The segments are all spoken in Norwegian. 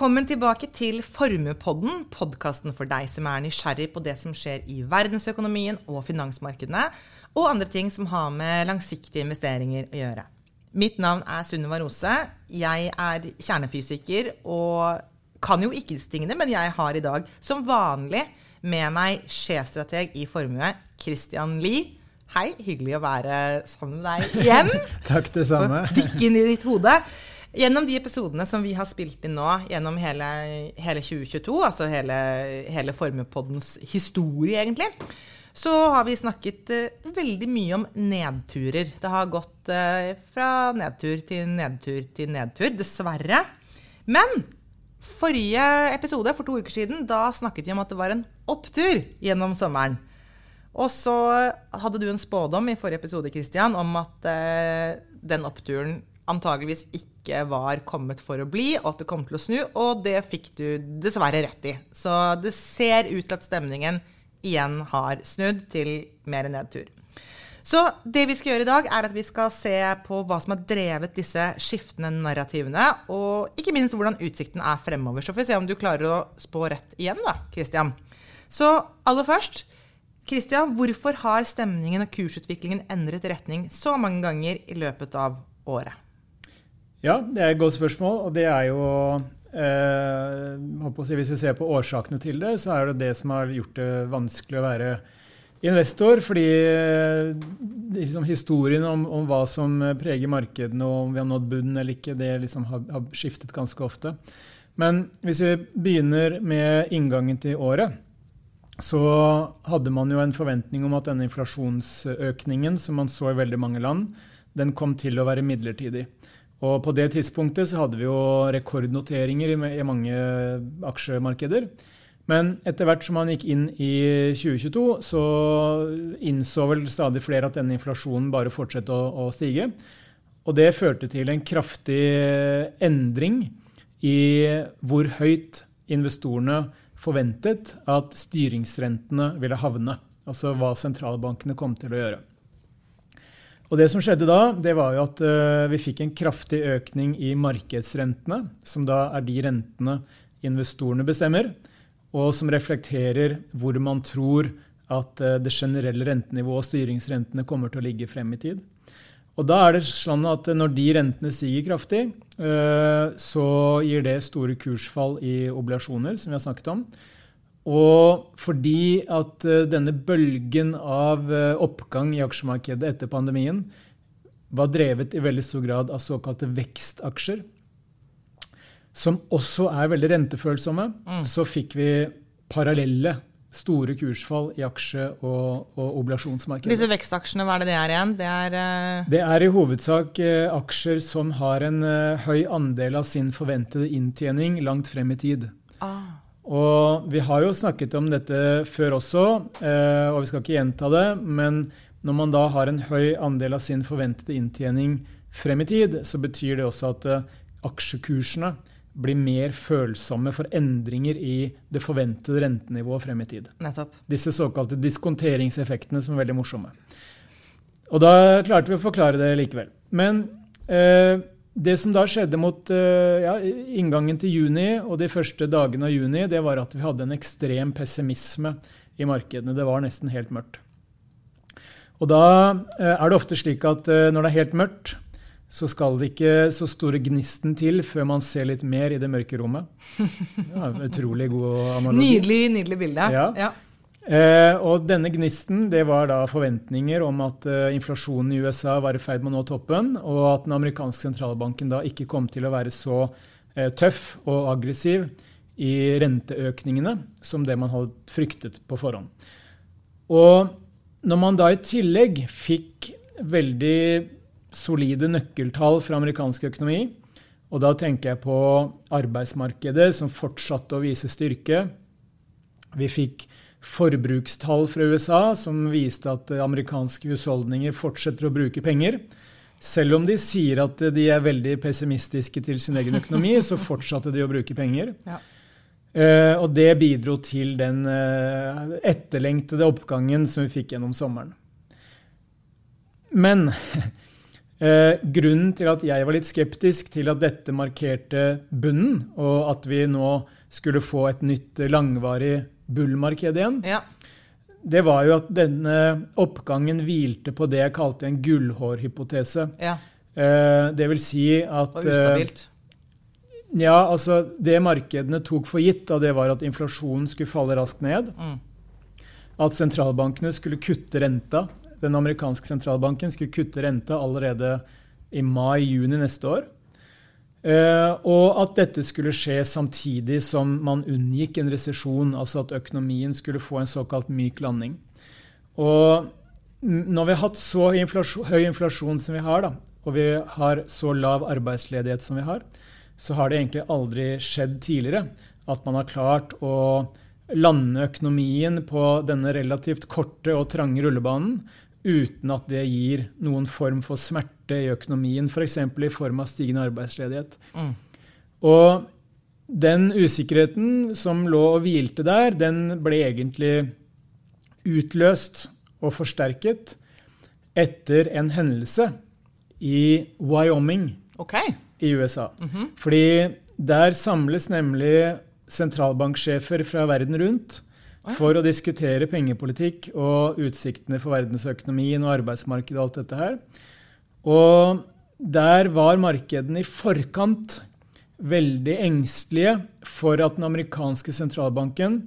Velkommen tilbake til Formuepodden, podkasten for deg som er nysgjerrig på det som skjer i verdensøkonomien og finansmarkedene, og andre ting som har med langsiktige investeringer å gjøre. Mitt navn er Sunniva Rose. Jeg er kjernefysiker og kan jo ikke disse tingene, men jeg har i dag som vanlig med meg sjefstrateg i Formue, Christian Lie. Hei, hyggelig å være sammen med deg igjen. Takk, det samme. Dykke inn i ditt hode. Gjennom de episodene som vi har spilt inn nå gjennom hele, hele 2022, altså hele, hele Formepoddens historie, egentlig, så har vi snakket uh, veldig mye om nedturer. Det har gått uh, fra nedtur til nedtur til nedtur, dessverre. Men forrige episode, for to uker siden, da snakket vi om at det var en opptur gjennom sommeren. Og så hadde du en spådom i forrige episode Christian, om at uh, den oppturen antageligvis ikke var kommet for å bli, og at det kom til å snu. Og det fikk du dessverre rett i. Så det ser ut til at stemningen igjen har snudd til mer nedtur. Så det vi skal gjøre i dag, er at vi skal se på hva som har drevet disse skiftende narrativene, og ikke minst hvordan utsikten er fremover. Så får vi se om du klarer å spå rett igjen, da, Christian. Så aller først, Christian, hvorfor har stemningen og kursutviklingen endret retning så mange ganger i løpet av året? Ja, det er et godt spørsmål. Og det er jo eh, Hvis vi ser på årsakene til det, så er det det som har gjort det vanskelig å være investor. Fordi eh, liksom, historien om, om, hva som preger markedene, og om vi har nådd bunnen eller ikke, det liksom har, har, skiftet ganske ofte. Men hvis vi begynner med inngangen til året, så hadde man jo en forventning om at denne inflasjonsøkningen som man så i veldig mange land, den kom til å være midlertidig. Og på det tidspunktet så hadde vi jo rekordnoteringer i, mange aksjemarkeder. Men etter hvert som man gikk inn i 2022, så innså vel stadig flere at denne inflasjonen bare fortsatte å, å stige. Og det førte til en kraftig endring i hvor høyt investorene forventet at styringsrentene ville havne. Altså hva sentralbankene kom til å gjøre. Og Det som skjedde da, det var jo at uh, vi fikk en kraftig økning i markedsrentene, som da er de rentene investorene bestemmer, og som reflekterer hvor man tror at uh, det generelle rentenivået og styringsrentene kommer til å ligge frem i tid. Og da er det sånn at Når de rentene stiger kraftig, så gir det store kursfall i obligasjoner, som vi har snakket om. Og fordi at eh, denne bølgen av eh, oppgang i aksjemarkedet etter pandemien var drevet i veldig stor grad av såkalte vekstaksjer, som også er veldig rentefølsomme, mm. så fikk vi parallelle store kursfall i aksje- og, og obligasjonsmarkedet. Disse vekstaksjene, hva er det det er igjen? Det er, uh... det er i hovedsak uh, aksjer som har en uh, høy andel av sin forventede inntjening langt frem i tid. Ah. Og vi har jo snakket om dette før også, eh, og vi skal ikke gjenta det. Men når man da har en høy andel av sin forventede inntjening frem i tid, så betyr det også at eh, aksjekursene blir mer følsomme for endringer i det forventede rentenivået frem i tid. Nettopp. Disse såkalte diskonteringseffektene som er veldig morsomme. Og da klarte vi å forklare det likevel. Men eh, det som da skjedde mot eh, ja, inngangen til juni og de første dagene av juni, det var at vi hadde en ekstrem pessimisme i markedene. Det var nesten helt mørkt. Og da eh, er det ofte slik at eh, når det er helt mørkt, så skal det ikke så store gnisten til før man ser litt mer i det mørke rommet. Ja, utrolig god analogi. Nydelig, nydelig bilde. Ja. ja. Eh, og denne gnisten det var da forventninger om at eh, inflasjonen i USA var i ferd med å nå toppen, og at den amerikanske sentralbanken da ikke kom til å være så eh, tøff og aggressiv i renteøkningene som det man hadde fryktet på forhånd. Og når man da i tillegg fikk veldig solide nøkkeltall fra amerikansk økonomi, og da tenker jeg på arbeidsmarkedet som fortsatte å vise styrke, vi fikk forbrukstall fra USA som viste at amerikanske husholdninger fortsetter å bruke penger. Selv om de sier at de er veldig pessimistiske til sin egen økonomi, så fortsatte de å bruke penger. Ja. Uh, og det bidro til den uh, etterlengtede oppgangen som vi fikk gjennom sommeren. Men uh, grunnen til at jeg var litt skeptisk til at dette markerte bunnen, og at vi nå skulle få et nytt langvarig bullmarked igjen, Ja. det var jo at denne oppgangen hvilte på det jeg kalte en gullhårhypotese. ja. Eh, det vil si at Og eh, ustabilt. Ja, altså Det markedene tok for gitt, da, det var at inflasjonen skulle falle raskt ned. Mm. At sentralbankene skulle kutte renta. Den amerikanske sentralbanken skulle kutte renta allerede i mai-juni neste år. Eh, og at dette skulle skje samtidig som man unngikk en resesjon, altså at økonomien skulle få en såkalt myk landing. Og når vi har hatt så inflasjon, høy inflasjon som vi har, da, og vi har så lav arbeidsledighet som vi har, så har det egentlig aldri skjedd tidligere at man har klart å lande økonomien på denne relativt korte og trange rullebanen uten at det gir noen form for smerte i økonomien, f.eks. i form av stigende arbeidsledighet. Mm. Og den usikkerheten som lå og hvilte der, den ble egentlig utløst og forsterket etter en hendelse i Wyoming okay. i USA. Fordi der samles nemlig sentralbanksjefer fra verden rundt for å diskutere pengepolitikk og utsiktene for verdensøkonomien og arbeidsmarkedet og alt dette her. Og der var markedene i forkant veldig engstelige for at den amerikanske sentralbanken,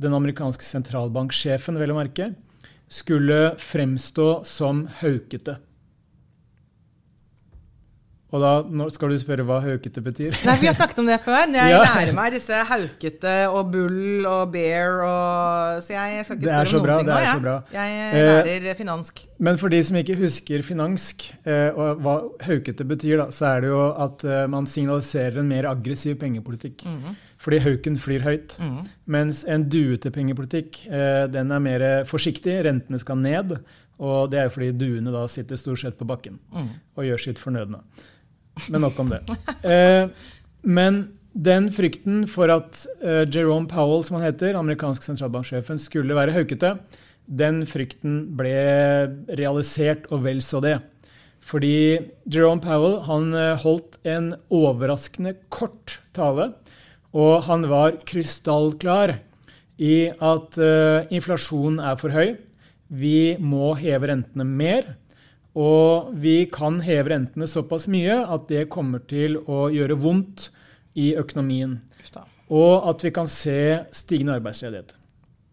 den amerikanske sentralbanksjefen vel å merke, skulle fremstå som haukete. Og da skal du spørre hva haukete betyr? Nei, Vi har snakket om det før. Jeg Ja. lærer meg disse haukete og bull og bear og Så jeg skal ikke spørre om bra, noen ting nå, så bra. Jeg Eh, lærer finansk. Men for de som ikke husker finansk, eh, og hva haukete betyr, da, så er det jo at eh, man signaliserer en mer aggressiv pengepolitikk. Mhm. Fordi hauken flyr høyt. Mhm. Mens en duete pengepolitikk eh, den er mer forsiktig, rentene skal ned. Og det er jo fordi duene da sitter stort sett på bakken mm. og gjør sitt fornødne. Men nok om det. Eh, men den frykten for at eh, Jerome Powell, som han heter, amerikansk sentralbanksjefen, skulle være haukete, den frykten ble realisert, og vel så det. Fordi Jerome Powell han eh, holdt en overraskende kort tale, og han var krystallklar i at uh, inflasjonen er for høy. Vi må heve rentene mer. Og vi kan heve rentene såpass mye at det kommer til å gjøre vondt i økonomien. Og at vi kan se stigende arbeidsledighet.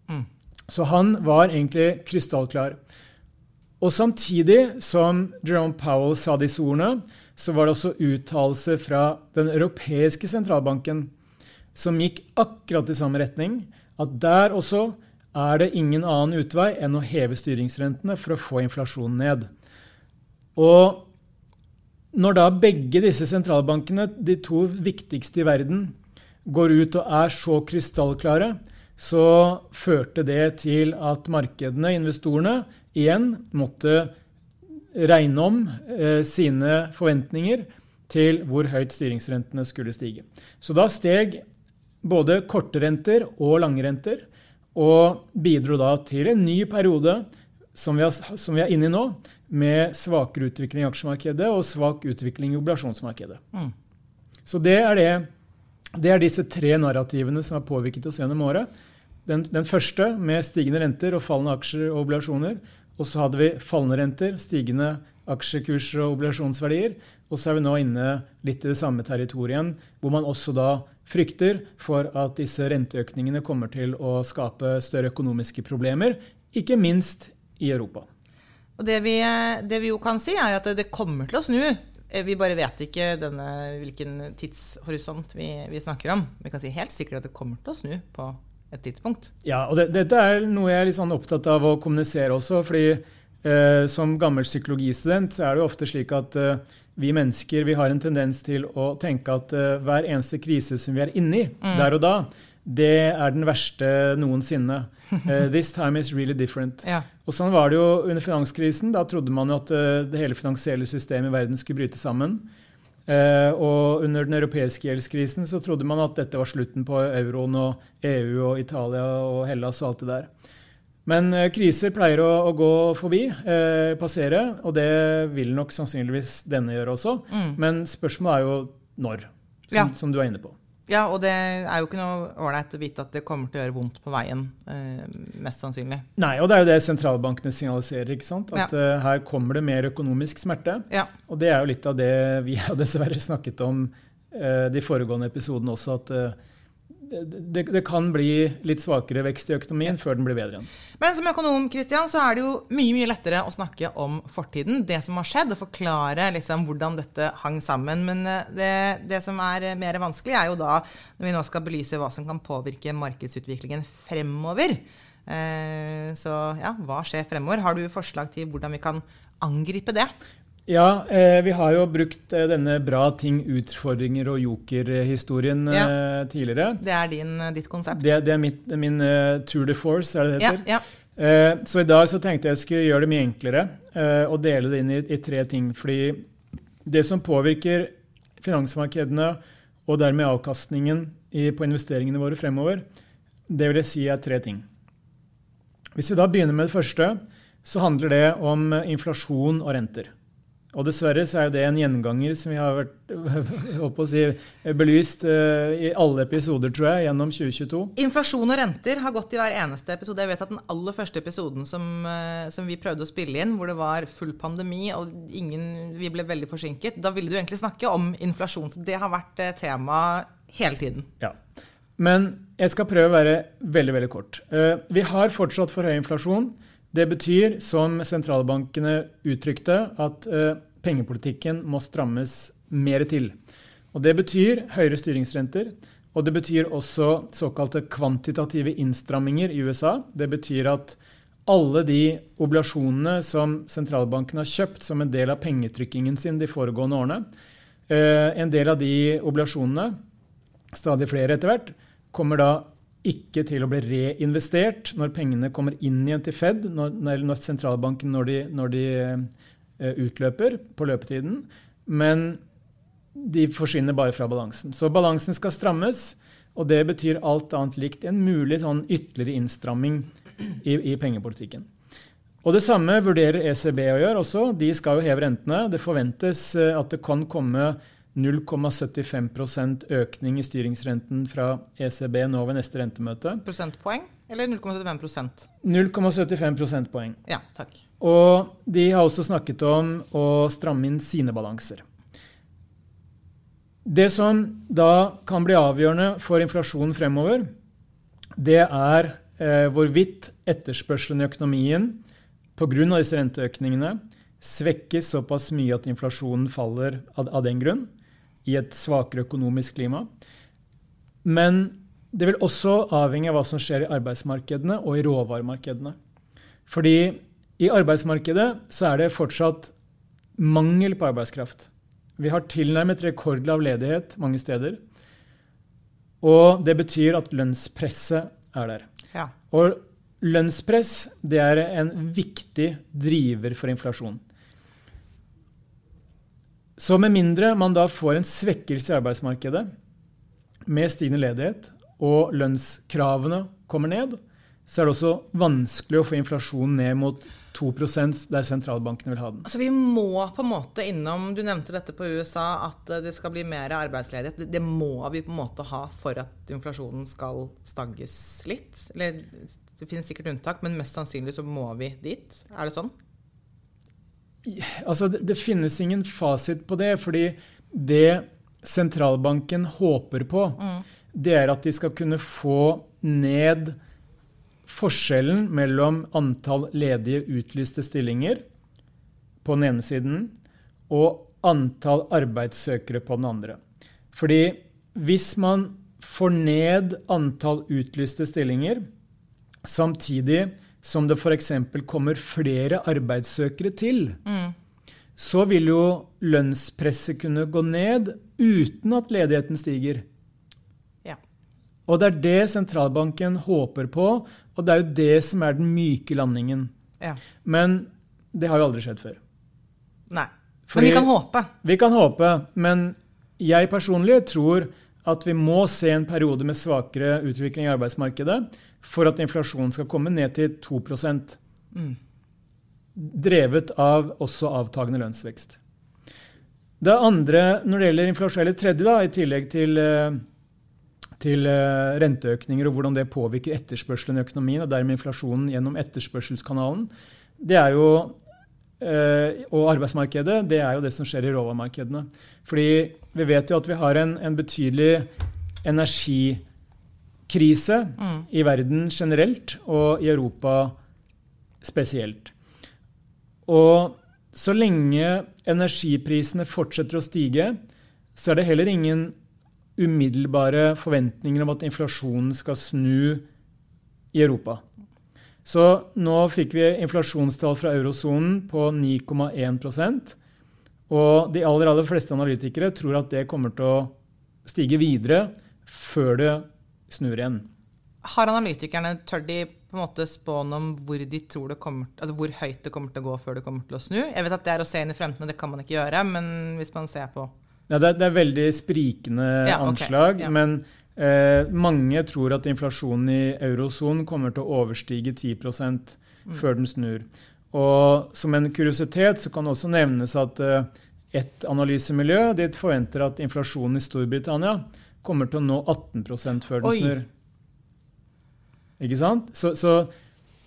Mm. Så han var egentlig krystallklar. Og samtidig som Jerome Powell sa disse ordene, så var det også uttalelser fra Den europeiske sentralbanken som gikk akkurat i samme retning. At der også er det ingen annen utvei enn å heve styringsrentene for å få inflasjonen ned. Og når da begge disse sentralbankene, de to viktigste i verden, går ut og er så krystallklare, så førte det til at markedene, investorene, igjen måtte regne om eh, sine forventninger til hvor høyt styringsrentene skulle stige. Så da steg både korterenter og langrenter, og bidro da til en ny periode som vi er inne i nå, med svakere utvikling i aksjemarkedet og svak utvikling i oblasjonsmarkedet. Mm. Så det er, det, det er disse tre narrativene som har påvirket oss gjennom året. Den, den første med stigende renter og fallende aksjer og obligasjoner. Og så hadde vi fallende renter, stigende aksjekurser og obligasjonsverdier. Og så er vi nå inne litt i det samme territoriet, hvor man også da frykter for at disse renteøkningene kommer til å skape større økonomiske problemer, ikke minst i Europa. Og det vi, det vi jo kan si, er at det, kommer til å snu. Eh, Vi bare vet ikke denne, hvilken tidshorisont vi, vi snakker om. Vi kan si helt sikkert at det kommer til å snu på et tidspunkt. Ja, og det, dette er noe jeg er litt sånn opptatt av å kommunisere også. fordi eh, som gammel psykologistudent så er det jo ofte slik at eh, vi mennesker vi har en tendens til å tenke at eh, hver eneste krise som vi er inni der og da, det er den verste noensinne. Uh, this time is really different. Ja. Og sånn var det jo under finanskrisen. Da trodde man jo at uh, det hele finansielle systemet i verden skulle bryte sammen. Uh, og under den europeiske gjeldskrisen så trodde man at dette var slutten på euroen og EU og Italia og Hellas og alt det der. Men kriser pleier å, å gå forbi, passere, og det vil nok sannsynligvis denne gjøre også. Mm. Men spørsmålet er jo når, som, Ja. som du er inne på. Ja, og det er jo ikke noe ålreit å vite at det kommer til å gjøre vondt på veien, eh, mest sannsynlig. Nei, og det er jo det sentralbankene signaliserer. ikke sant? At eh, her kommer det mer økonomisk smerte. Ja. Og det er jo litt av det vi har dessverre snakket om uh, de foregående episodene også, at eh, det, det, kan bli litt svakere vekst i økonomien før den blir bedre igjen. Men som økonom Christian, så er det jo mye mye lettere å snakke om fortiden, det som har skjedd, og forklare liksom hvordan dette hang sammen. Men eh, det, det som er eh, mer vanskelig, er jo da når vi nå skal belyse hva som kan påvirke markedsutviklingen fremover. Eh, så ja, hva skjer fremover? Har du forslag til hvordan vi kan angripe det? Ja, eh, vi har jo brukt eh, denne bra ting, utfordringer og joker-historien eh, tidligere. Det er din, eh, ditt konsept. Det, det er mitt, min uh, tour de force, er det det heter? ja. Eh, så i dag så tenkte jeg skulle gjøre det mye enklere eh, og dele det inn i, i tre ting. Fordi det som påvirker finansmarkedene og dermed avkastningen i, på investeringene våre fremover, det vil jeg si er tre ting. Hvis vi da begynner med det første, så handler det om inflasjon og renter. Og dessverre så er jo det en gjenganger som vi har vært si, belyst uh, i alle episoder, tror jeg, gjennom 2022. Inflasjon og renter har gått i hver eneste episode. Jeg vet at Den aller første episoden som, uh, som vi prøvde å spille inn, hvor det var full pandemi og ingen, vi ble veldig forsinket, da ville du egentlig snakke om inflasjon. Så det har vært uh, tema hele tiden. Ja. Men jeg skal prøve å være veldig veldig kort. Uh, Vi har fortsatt for høy inflasjon. Det betyr, som sentralbankene uttrykte, at eh, pengepolitikken må strammes mer til. Og Det betyr høyere styringsrenter. Og det betyr også såkalte kvantitative innstramminger i USA. Det betyr at alle de oblasjonene som sentralbanken har kjøpt som en del av pengetrykkingen sin de foregående årene, eh, en del av de oblasjonene, stadig flere etter hvert, kommer da ikke til å bli reinvestert når pengene kommer inn igjen til Fed, når, når sentralbanken når de, når de eh, utløper på løpetiden. Men de forsvinner bare fra balansen. Så balansen skal strammes, og det betyr alt annet likt en mulig sånn ytterligere innstramming i, i pengepolitikken. Og Det samme vurderer ECB å gjøre også. De skal jo heve rentene. Det forventes eh, at det kan komme 0,75% økning i styringsrenten fra ECB nå ved neste rentemøte. Prosentpoeng eller 0,75% 0,75 prosentpoeng. Ja, takk. Og de har også snakket om å stramme inn sine balanser. Det som da kan bli avgjørende for inflasjonen fremover, det er eh, hvorvidt etterspørselen i økonomien pga. disse renteøkningene svekkes såpass mye at inflasjonen faller av, av den grunn i et svakere økonomisk klima. Men det vil også avhenge av hva som skjer i arbeidsmarkedene og i råvaremarkedene. Fordi i arbeidsmarkedet så er det fortsatt mangel på arbeidskraft. Vi har tilnærmet rekordlav ledighet mange steder. Og det betyr at lønnspresset er der. Ja. Og lønnspress det er en viktig driver for inflasjon. Så med mindre man da får en svekkelse i arbeidsmarkedet med stigende ledighet, og lønnskravene kommer ned, så er det også vanskelig å få inflasjonen ned mot 2% der sentralbankene vil ha den. Så vi må på en måte innom Du nevnte dette på USA, at det skal bli mer arbeidsledighet. Det, det må vi på en måte ha for at inflasjonen skal stagges litt. Eller det finnes sikkert unntak, men mest sannsynlig så må vi dit. Er det sånn? Altså, det, det finnes ingen fasit på det, fordi det sentralbanken håper på, det er at de skal kunne få ned forskjellen mellom antall ledige utlyste stillinger på den ene siden og antall arbeidssøkere på den andre. Fordi hvis man får ned antall utlyste stillinger samtidig som det f.eks. kommer flere arbeidssøkere til, så vil jo lønnspresset kunne gå ned uten at ledigheten stiger. Ja. Og det er det sentralbanken håper på, og det er jo det som er den myke landingen. ja. Men det har jo aldri skjedd før. Nei. Fordi- men vi kan håpe. Vi kan håpe, men jeg personlig tror at vi må se en periode med svakere utvikling i arbeidsmarkedet for at inflasjonen skal komme ned til 2 mm. Drevet av også avtagende lønnsvekst. Det andre når det gjelder inflasjon, eller tredje, da, i tillegg til, eh, til eh, renteøkninger og hvordan det påvirker etterspørselen i økonomien, og dermed inflasjonen gjennom etterspørselskanalen, det er jo og arbeidsmarkedet, det er jo det som skjer i råvaremarkedene. Fordi vi vet jo at vi har en, en betydelig energikrise mm. i verden generelt, og i Europa spesielt. Og så lenge energiprisene fortsetter å stige, så er det heller ingen umiddelbare forventninger om at inflasjonen skal snu i Europa. Så nå fikk vi inflasjonstall fra eurosonen på 9,1% Og de aller, aller fleste analytikere tror at det kommer til å stige videre før det snur igjen. Har analytikerne tør de på en måte spå om hvor, de tror det kommer, altså hvor høyt det kommer til å gå før det kommer til å snu? Jeg vet at det er å se inn i fremtiden, og det kan man ikke gjøre, men hvis man ser på ja, det, er, det er veldig sprikende ja, okay. anslag. Ja. Men Eh, mange tror at inflasjonen i eurosonen kommer til å overstige 10 mm. før den snur. Og Som en kuriositet så kan det også nevnes at eh, et analysemiljø dit forventer at inflasjonen i Storbritannia kommer til å nå 18 før den Oi. snur. Ikke sant? Så, så,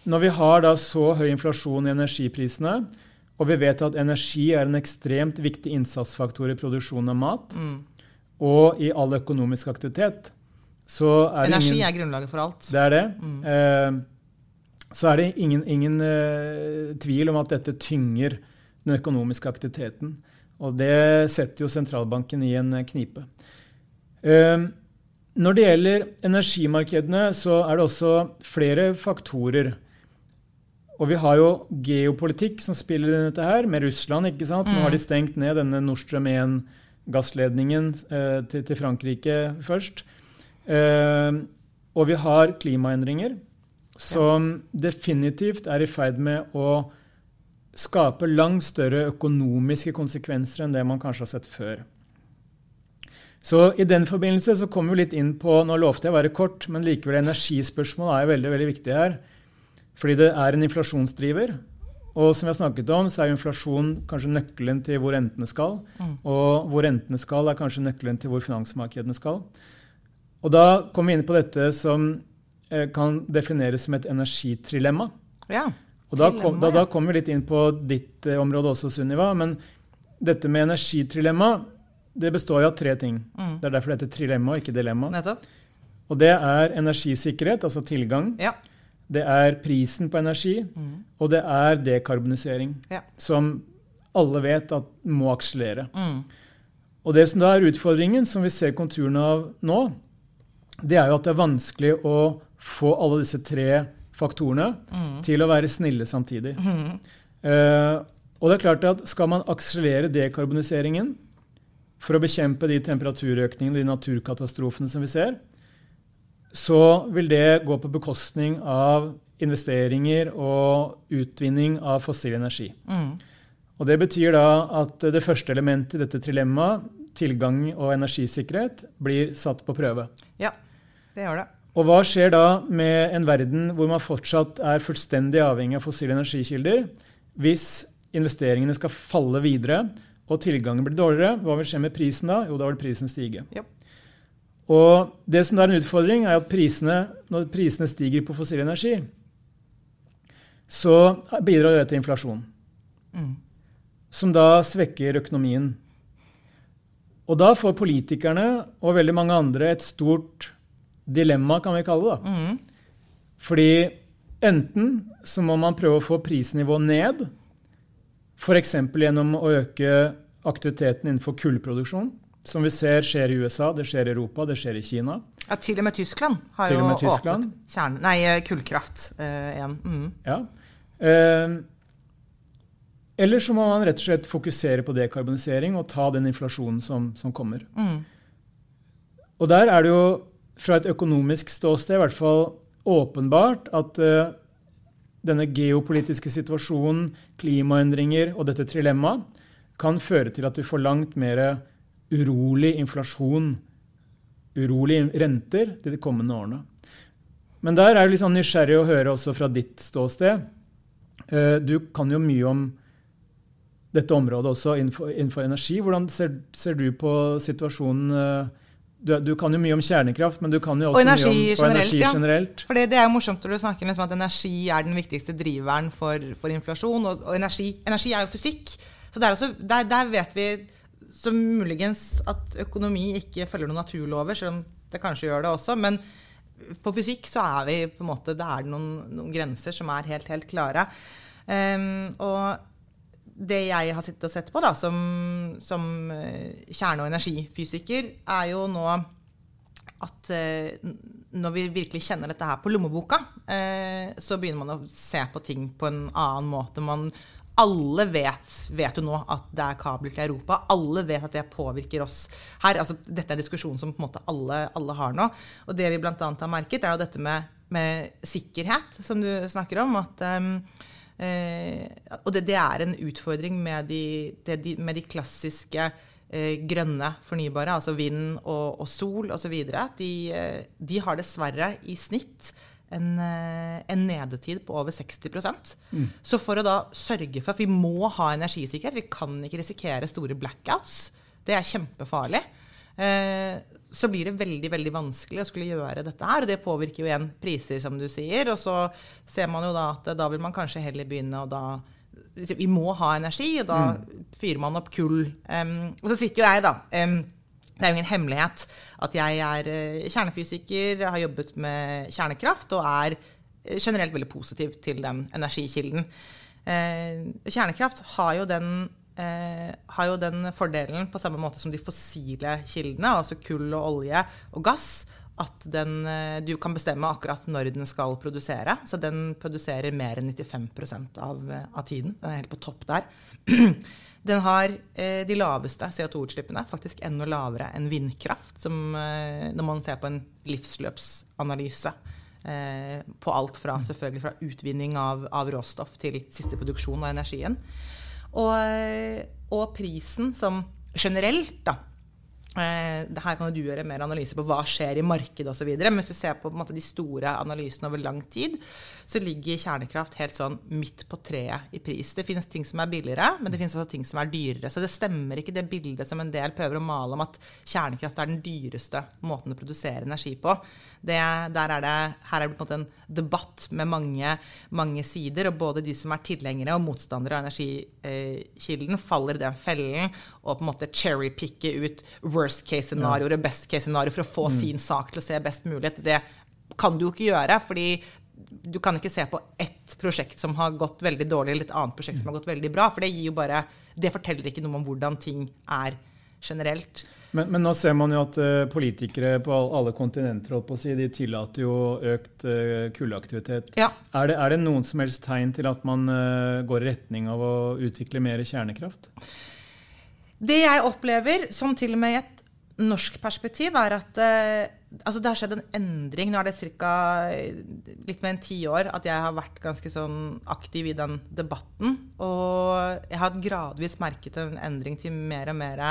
når vi har da så høy inflasjon i energiprisene, og vi vet at energi er en ekstremt viktig innsatsfaktor i produksjonen av mat, mm. og i all økonomisk aktivitet, er Energi ingen, er grunnlaget for alt. Det er det. Mm. Uh, så er det ingen, ingen uh, tvil om at dette tynger den økonomiske aktiviteten. Og det setter jo sentralbanken i en knipe. Uh, når det gjelder energimarkedene, så er det også flere faktorer. Og vi har jo geopolitikk som spiller inn dette her, med Russland. ikke sant? Nå har de mm. stengt ned denne Nord Stream 1-gassledningen eh, til, til Frankrike først. Uh, og vi har klimaendringer som definitivt er i ferd med å skape langt større økonomiske konsekvenser enn det man kanskje har sett før. Så I den forbindelse så kommer vi litt inn på Nå lovte jeg å være kort, men likevel energispørsmål er veldig, veldig viktig her. Fordi det er en inflasjonsdriver. Og som vi har snakket om, så er inflasjon kanskje nøkkelen til hvor rentene skal. Mm. Og hvor rentene skal, er kanskje nøkkelen til hvor finansmarkedene skal. Og da kommer vi inn på dette som eh, kan defineres som et energitrilemma. Ja, og da, kom, da, da kommer vi litt inn på ditt eh, område også, Sunniva. Men dette med energitrilemma det består jo av tre ting. Mm. Det er derfor det heter trilemma, ikke dilemma. Nettopp. Og det er energisikkerhet, altså tilgang. Ja. Det er prisen på energi, mm. og det er dekarbonisering. Ja. Som alle vet at må akselere. Mm. Og det som da er utfordringen, som vi ser konturene av nå, det er jo at det er vanskelig å få alle disse tre faktorene mm. til å være snille samtidig. Mm. Uh, og det er klart at Skal man akselerere dekarboniseringen for å bekjempe de temperaturøkningene og de naturkatastrofene som vi ser, så vil det gå på bekostning av investeringer og utvinning av fossil energi. Mm. Og Det betyr da at det første elementet i dette trilemmaet, tilgang og energisikkerhet, blir satt på prøve. Ja. Det gjør det. Og hva skjer da med en verden hvor man fortsatt er fullstendig avhengig av fossile energikilder? Hvis investeringene skal falle videre og tilgangen blir dårligere, hva vil skje med prisen da? Jo, da vil prisen stige. Yep. Og det som er en utfordring, er at prisene, når prisene stiger på fossil energi, så bidrar det til inflasjon. Mm. Som da svekker økonomien. Og da får politikerne og veldig mange andre et stort dilemma, kan vi kalle det. Mm. Fordi enten så må man prøve å få prisnivået ned, f.eks. gjennom å øke aktiviteten innenfor kullproduksjon, som vi ser skjer i USA, det skjer i Europa, det skjer i Kina. Ja, Til og med Tyskland har jo Tyskland. åpnet kjerne, nei, eh, kullkraft eh, igjen. Mm. Ja. Uh, eller så må man rett og slett fokusere på dekarbonisering og ta den inflasjonen som, som kommer. Mm. Og der er det jo fra et økonomisk ståsted i hvert fall åpenbart at uh, denne geopolitiske situasjonen, klimaendringer og dette trilemmaet kan føre til at vi får langt mer urolig inflasjon urolige renter de kommende årene. Men der er jeg litt sånn nysgjerrig å høre også fra ditt ståsted. Eh, du kan jo mye om dette området også innenfor, innenfor energi. Hvordan ser, ser, du på situasjonen eh, du, du, kan jo mye om kjernekraft, men du kan jo også mye om generelt, energi generelt. Ja. For det er jo morsomt når du snakker liksom at energi er den viktigste driveren for, for inflasjon. Og, og energi, energi, er jo fysikk. Så der, også, der, der vet vi så muligens at økonomi ikke følger noen naturlover, selv om det kanskje gjør det også. Men på fysikk så er vi på en måte, det er noen, noen grenser som er helt, helt klare. Um, og det jeg har sittet og sett på da, som, som eh, kjerne- og energifysiker, er jo nå at eh, når vi virkelig kjenner dette her på lommeboka, eh, så begynner man å se på ting på en annen måte. Man, alle vet, vet jo nå at det er kabler til Europa. Alle vet at det påvirker oss her. Altså, dette er en diskusjon som på en måte alle, alle har nå. Og det vi bl.a. har merket, er jo dette med, med, sikkerhet, som du snakker om. at um, og det, det, er en utfordring med de, de, med de klassiske eh, grønne fornybare, altså vind og, og sol osv. De, eh, de har dessverre i snitt en, eh, en, nedetid på over 60 mm. Så for å da sørge for at vi må ha energisikkerhet, vi kan ikke risikere store blackouts, det er kjempefarlig. Eh, så blir det veldig veldig vanskelig å skulle gjøre dette her. Og det påvirker jo igjen priser, som du sier. Og så ser man jo da at da vil man kanskje heller begynne å da Vi må ha energi, og da mm. fyrer man opp kull. Um, og så sitter jo jeg, da. Um, det er jo ingen hemmelighet at jeg er uh, kjernefysiker, har jobbet med kjernekraft og er eh, generelt veldig positiv til den energikilden. Uh, kjernekraft har jo den eh, har jo den fordelen, på samme måte som de fossile kildene, altså kull og olje og gass, at den, eh, du kan bestemme akkurat når den skal produsere. Så den produserer mer enn 95 av, av tiden. Den er helt på topp der. Den har eh, de laveste CO2-utslippene, faktisk enda lavere enn vindkraft, som, eh, når man ser på en livsløpsanalyse. Eh, på alt fra, selvfølgelig fra utvinning av, av råstoff til siste produksjon av energien. Og, og prisen som generelt, da, her kan du gjøre mer analyse på hva skjer i markedet osv. Men hvis du ser på, på måte, de store analysene over lang tid, så ligger kjernekraft helt sånn midt på treet i pris. Det finnes ting som er billigere, men det finnes også ting som er dyrere. Så det stemmer ikke det bildet som en del prøver å male om at kjernekraft er den dyreste måten å produsere energi på. Det, er det, her er det på en måte en debatt med mange, mange sider, og både de som er tilhengere og motstandere av energikilden, faller i den fellen og på en måte cherrypicker ut worst case-scenarioer og best case-scenarioer for å få mm. sin sak til å se best mulig. Det kan du jo ikke gjøre, fordi du kan ikke se på ett prosjekt som har gått veldig dårlig, eller et annet prosjekt som har gått veldig bra. For det gir jo bare Det forteller ikke noe om hvordan ting er generelt. Men, men nå ser man jo at uh, politikere på alle kontinenter på å si, de tillater jo økt uh, kuldeaktivitet. Ja. Er, det, er, det, noen som helst tegn til at man uh, går i retning av å utvikle mer kjernekraft? Det jeg opplever, som til og med i et norsk perspektiv, er at eh, altså det har skjedd en endring. Nå er det ca. litt mer enn ti år at jeg har vært ganske sånn aktiv i den debatten. Og jeg har gradvis merket en endring til mer og mer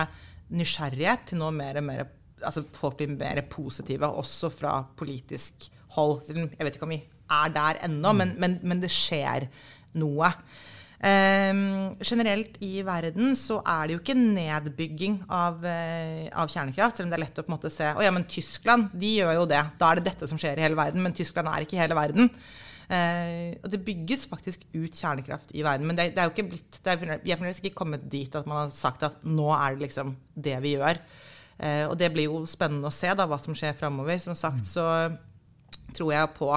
nysgjerrighet. Til nå mer og mer altså folk blir mer positive, også fra politisk hold. Jeg vet ikke om vi er der ennå, men, men, men det skjer noe. Um, generelt i verden så er det jo ikke nedbygging av, uh, av, kjernekraft, selv om det er lett å på en måte se Å ja, men Tyskland de gjør jo det. Da er det dette som skjer i hele verden. Men Tyskland er ikke i hele verden. Uh, og det bygges faktisk ut kjernekraft i verden. Men det, det er jo ikke blitt det er, Vi har ikke kommet dit at man har sagt at nå er det liksom det vi gjør. Uh, og det blir jo spennende å se da hva som skjer framover. Som sagt så tror jeg på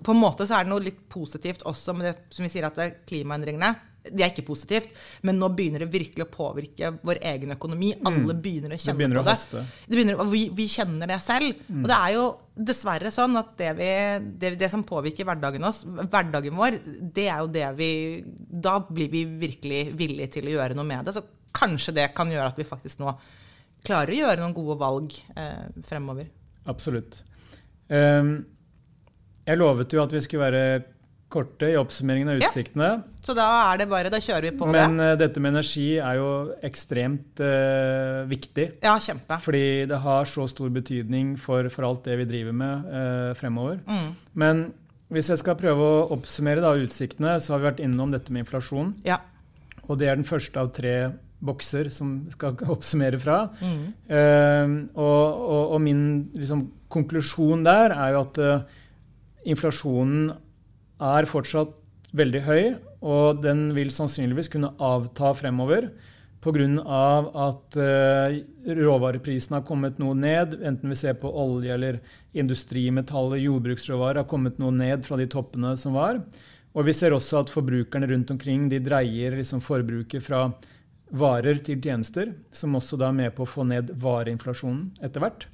på en måte så er det noe litt positivt også med det som vi sier at klimaendringene. Det er ikke positivt, men nå begynner det virkelig å påvirke vår egen økonomi. Mm. Alle begynner å kjenne det på det. det begynner, vi, vi, kjenner det selv. Mm. Og det er jo dessverre sånn at det, vi, det, det som påvirker hverdagen, oss, hverdagen vår, det er jo det vi Da blir vi virkelig villige til å gjøre noe med det. Så kanskje det kan gjøre at vi faktisk nå klarer å gjøre noen gode valg eh, fremover. Absolutt. Um, jeg lovet jo at vi skulle være korte i oppsummeringen av utsiktene. Ja. Så da er det bare, da kjører vi på Men det. dette med energi er jo ekstremt uh, viktig. Ja, kjempe. Fordi det har så stor betydning for, for alt det vi driver med uh, fremover. Mm. Men hvis jeg skal prøve å oppsummere da, utsiktene, så har vi vært innom dette med inflasjon. Ja. Og det er den første av tre bokser som skal oppsummere fra. Mm. Uh, og, og, og, min liksom, konklusjon der er jo at inflasjonen er fortsatt veldig høy, og den vil sannsynligvis kunne avta fremover pga. at uh, råvareprisene har kommet noe ned, enten vi ser på olje eller industrimetaller, jordbruksråvarer har kommet noe ned fra de toppene som var. Og vi ser også at forbrukerne rundt omkring de dreier liksom forbruket fra varer til tjenester, som også da er med på å få ned vareinflasjonen etter hvert.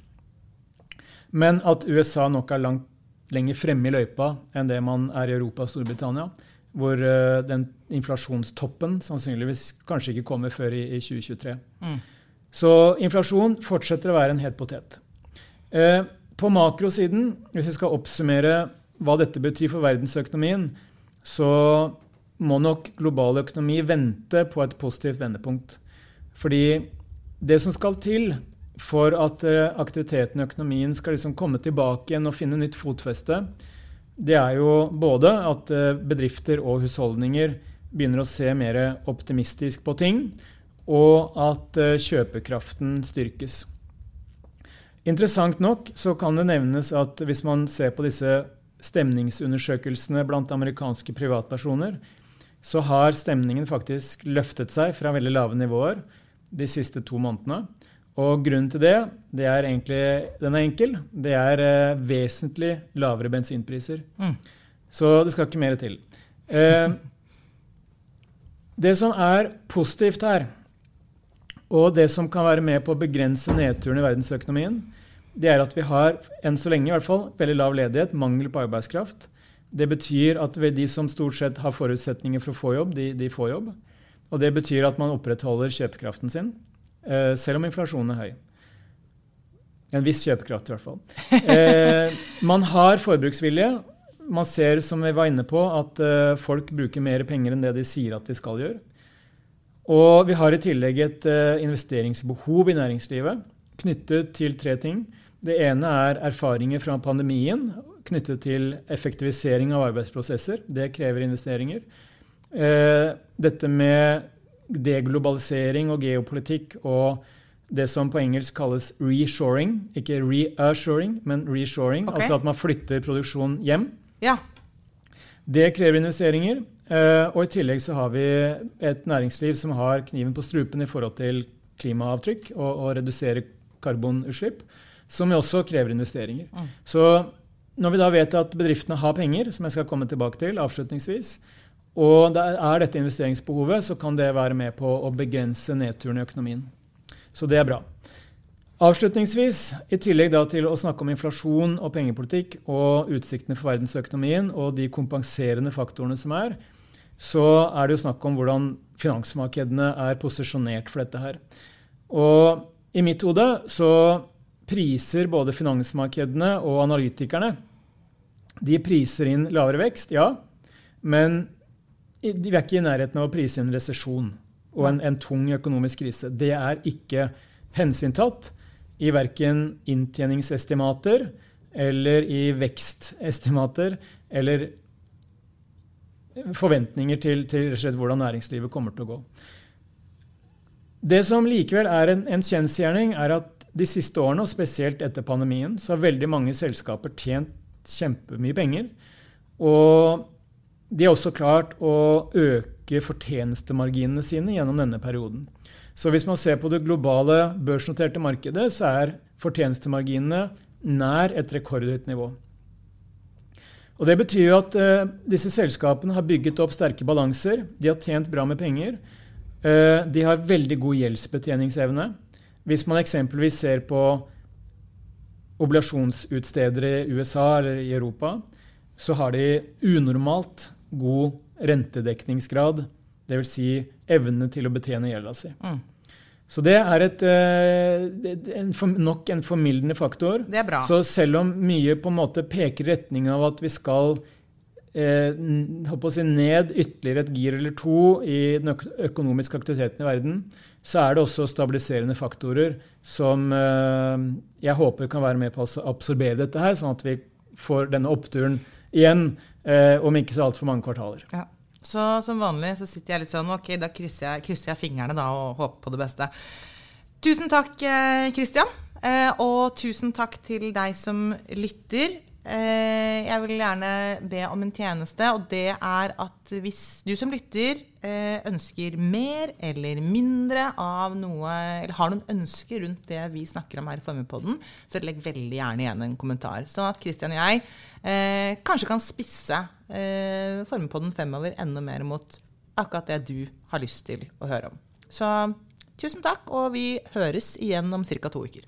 Men at USA nok er langt lenger fremme i løypa enn det man er i Europa og Storbritannia. Hvor uh, den inflasjonstoppen sannsynligvis kanskje ikke kommer før i, i 2023. Mm. Så inflasjon fortsetter å være en het potet. Uh, på makrosiden, hvis vi skal oppsummere hva dette betyr for verdensøkonomien, så må nok global økonomi vente på et positivt vendepunkt. Fordi det som skal til for at eh, aktiviteten i økonomien skal liksom komme tilbake igjen og finne nytt fotfeste, det er jo både at eh, bedrifter og husholdninger begynner å se mer optimistisk på ting, og at eh, kjøpekraften styrkes. Interessant nok så kan det nevnes at hvis man ser på disse stemningsundersøkelsene blant amerikanske privatpersoner, så har stemningen faktisk løftet seg fra veldig lave nivåer de siste to månedene. Og grunnen til det, det er egentlig, den er enkel. Det er eh, vesentlig lavere bensinpriser. Mm. Så det skal ikke mer til. Eh, det som er positivt her, og det som kan være med på å begrense nedturen i verdensøkonomien, det er at vi har enn så lenge i hvert fall, veldig lav ledighet, mangel på arbeidskraft. Det betyr at de som stort sett har forutsetninger for å få jobb, de, de får jobb. Og det betyr at man opprettholder kjøpekraften sin. Eh, selv om inflasjonen er høy. En viss kjøpekraft, i hvert fall. Eh, man har forbruksvilje. Man ser, som vi var inne på, at eh, folk bruker mer penger enn det de sier at de skal gjøre. Og vi har i tillegg et investeringsbehov i næringslivet knyttet til tre ting. Det ene er erfaringer fra pandemien knyttet til effektivisering av arbeidsprosesser. Det krever investeringer. Dette med deglobalisering og geopolitikk og det som på engelsk kalles reshoring. Ikke reassuring, men reshoring. Okay. Altså at man flytter produksjon hjem. Ja. Det krever investeringer. Eh, og i tillegg så har vi et næringsliv som har kniven på strupen i forhold til klimaavtrykk og, og redusere karbonutslipp, som også krever investeringer. Mm. Så når vi da vet at bedriftene har penger, som jeg skal komme tilbake til avslutningsvis, og er dette investeringsbehovet, så kan det være med på å begrense nedturen i økonomien. Så det er bra. Avslutningsvis, i tillegg til å snakke om inflasjon og pengepolitikk og utsiktene for verdensøkonomien og de kompenserende faktorene som er, så er det jo snakk om hvordan finansmarkedene er posisjonert for dette her. Og i mitt hode så priser både finansmarkedene og analytikerne de priser inn lavere vekst, ja. Men vi er ikke i nærheten av å prise inn resesjon og en, en, tung økonomisk krise. Det er ikke hensyntatt i verken inntjeningsestimater eller i vekstestimater eller forventninger til, til hvordan næringslivet kommer til å gå. Det som likevel er en, en kjensgjerning, er at de siste årene, og spesielt etter pandemien, så har veldig mange selskaper tjent kjempemye penger. Og de har også klart å øke fortjenestemarginene sine gjennom denne perioden. Så hvis man ser på det globale børsnoterte markedet, så er fortjenestemarginene nær et rekordhøyt nivå. Og Det betyr jo at uh, disse selskapene har bygget opp sterke balanser. De har tjent bra med penger. Uh, de har veldig god gjeldsbetjeningsevne. Hvis man eksempelvis ser på obligasjonsutstedere i USA eller i Europa, så har de unormalt god rentedekningsgrad, dvs. Si evne til å betjene gjelda si. Mm. Så det er et, eh, en, nok en formildende faktor. Det er bra. Så selv om mye på en måte peker i retning av at vi skal eh, si ned ytterligere et gir eller to i den økonomiske aktiviteten i verden, så er det også stabiliserende faktorer som eh, jeg håper kan være med på å absorbere dette her, sånn at vi får denne oppturen igjen eh, om ikke så altfor mange kvartaler. Ja. Så som vanlig så sitter jeg litt sånn Ok, da krysser jeg, krysser jeg fingrene da og håper på det beste. Tusen takk, Kristian. Eh, og tusen takk til deg som lytter. Eh, jeg vil gjerne be om en tjeneste, og det er at hvis du som lytter eh, ønsker mer eller mindre av noe, eller har noen ønsker rundt det vi snakker om her i Formuepodden, så legg veldig gjerne igjen en kommentar. Sånn at Kristian og jeg eh, kanskje kan spisse eh, Formuepodden fremover enda mer mot akkurat det du har lyst til å høre om. Så tusen takk, og vi høres igjen om ca. to uker.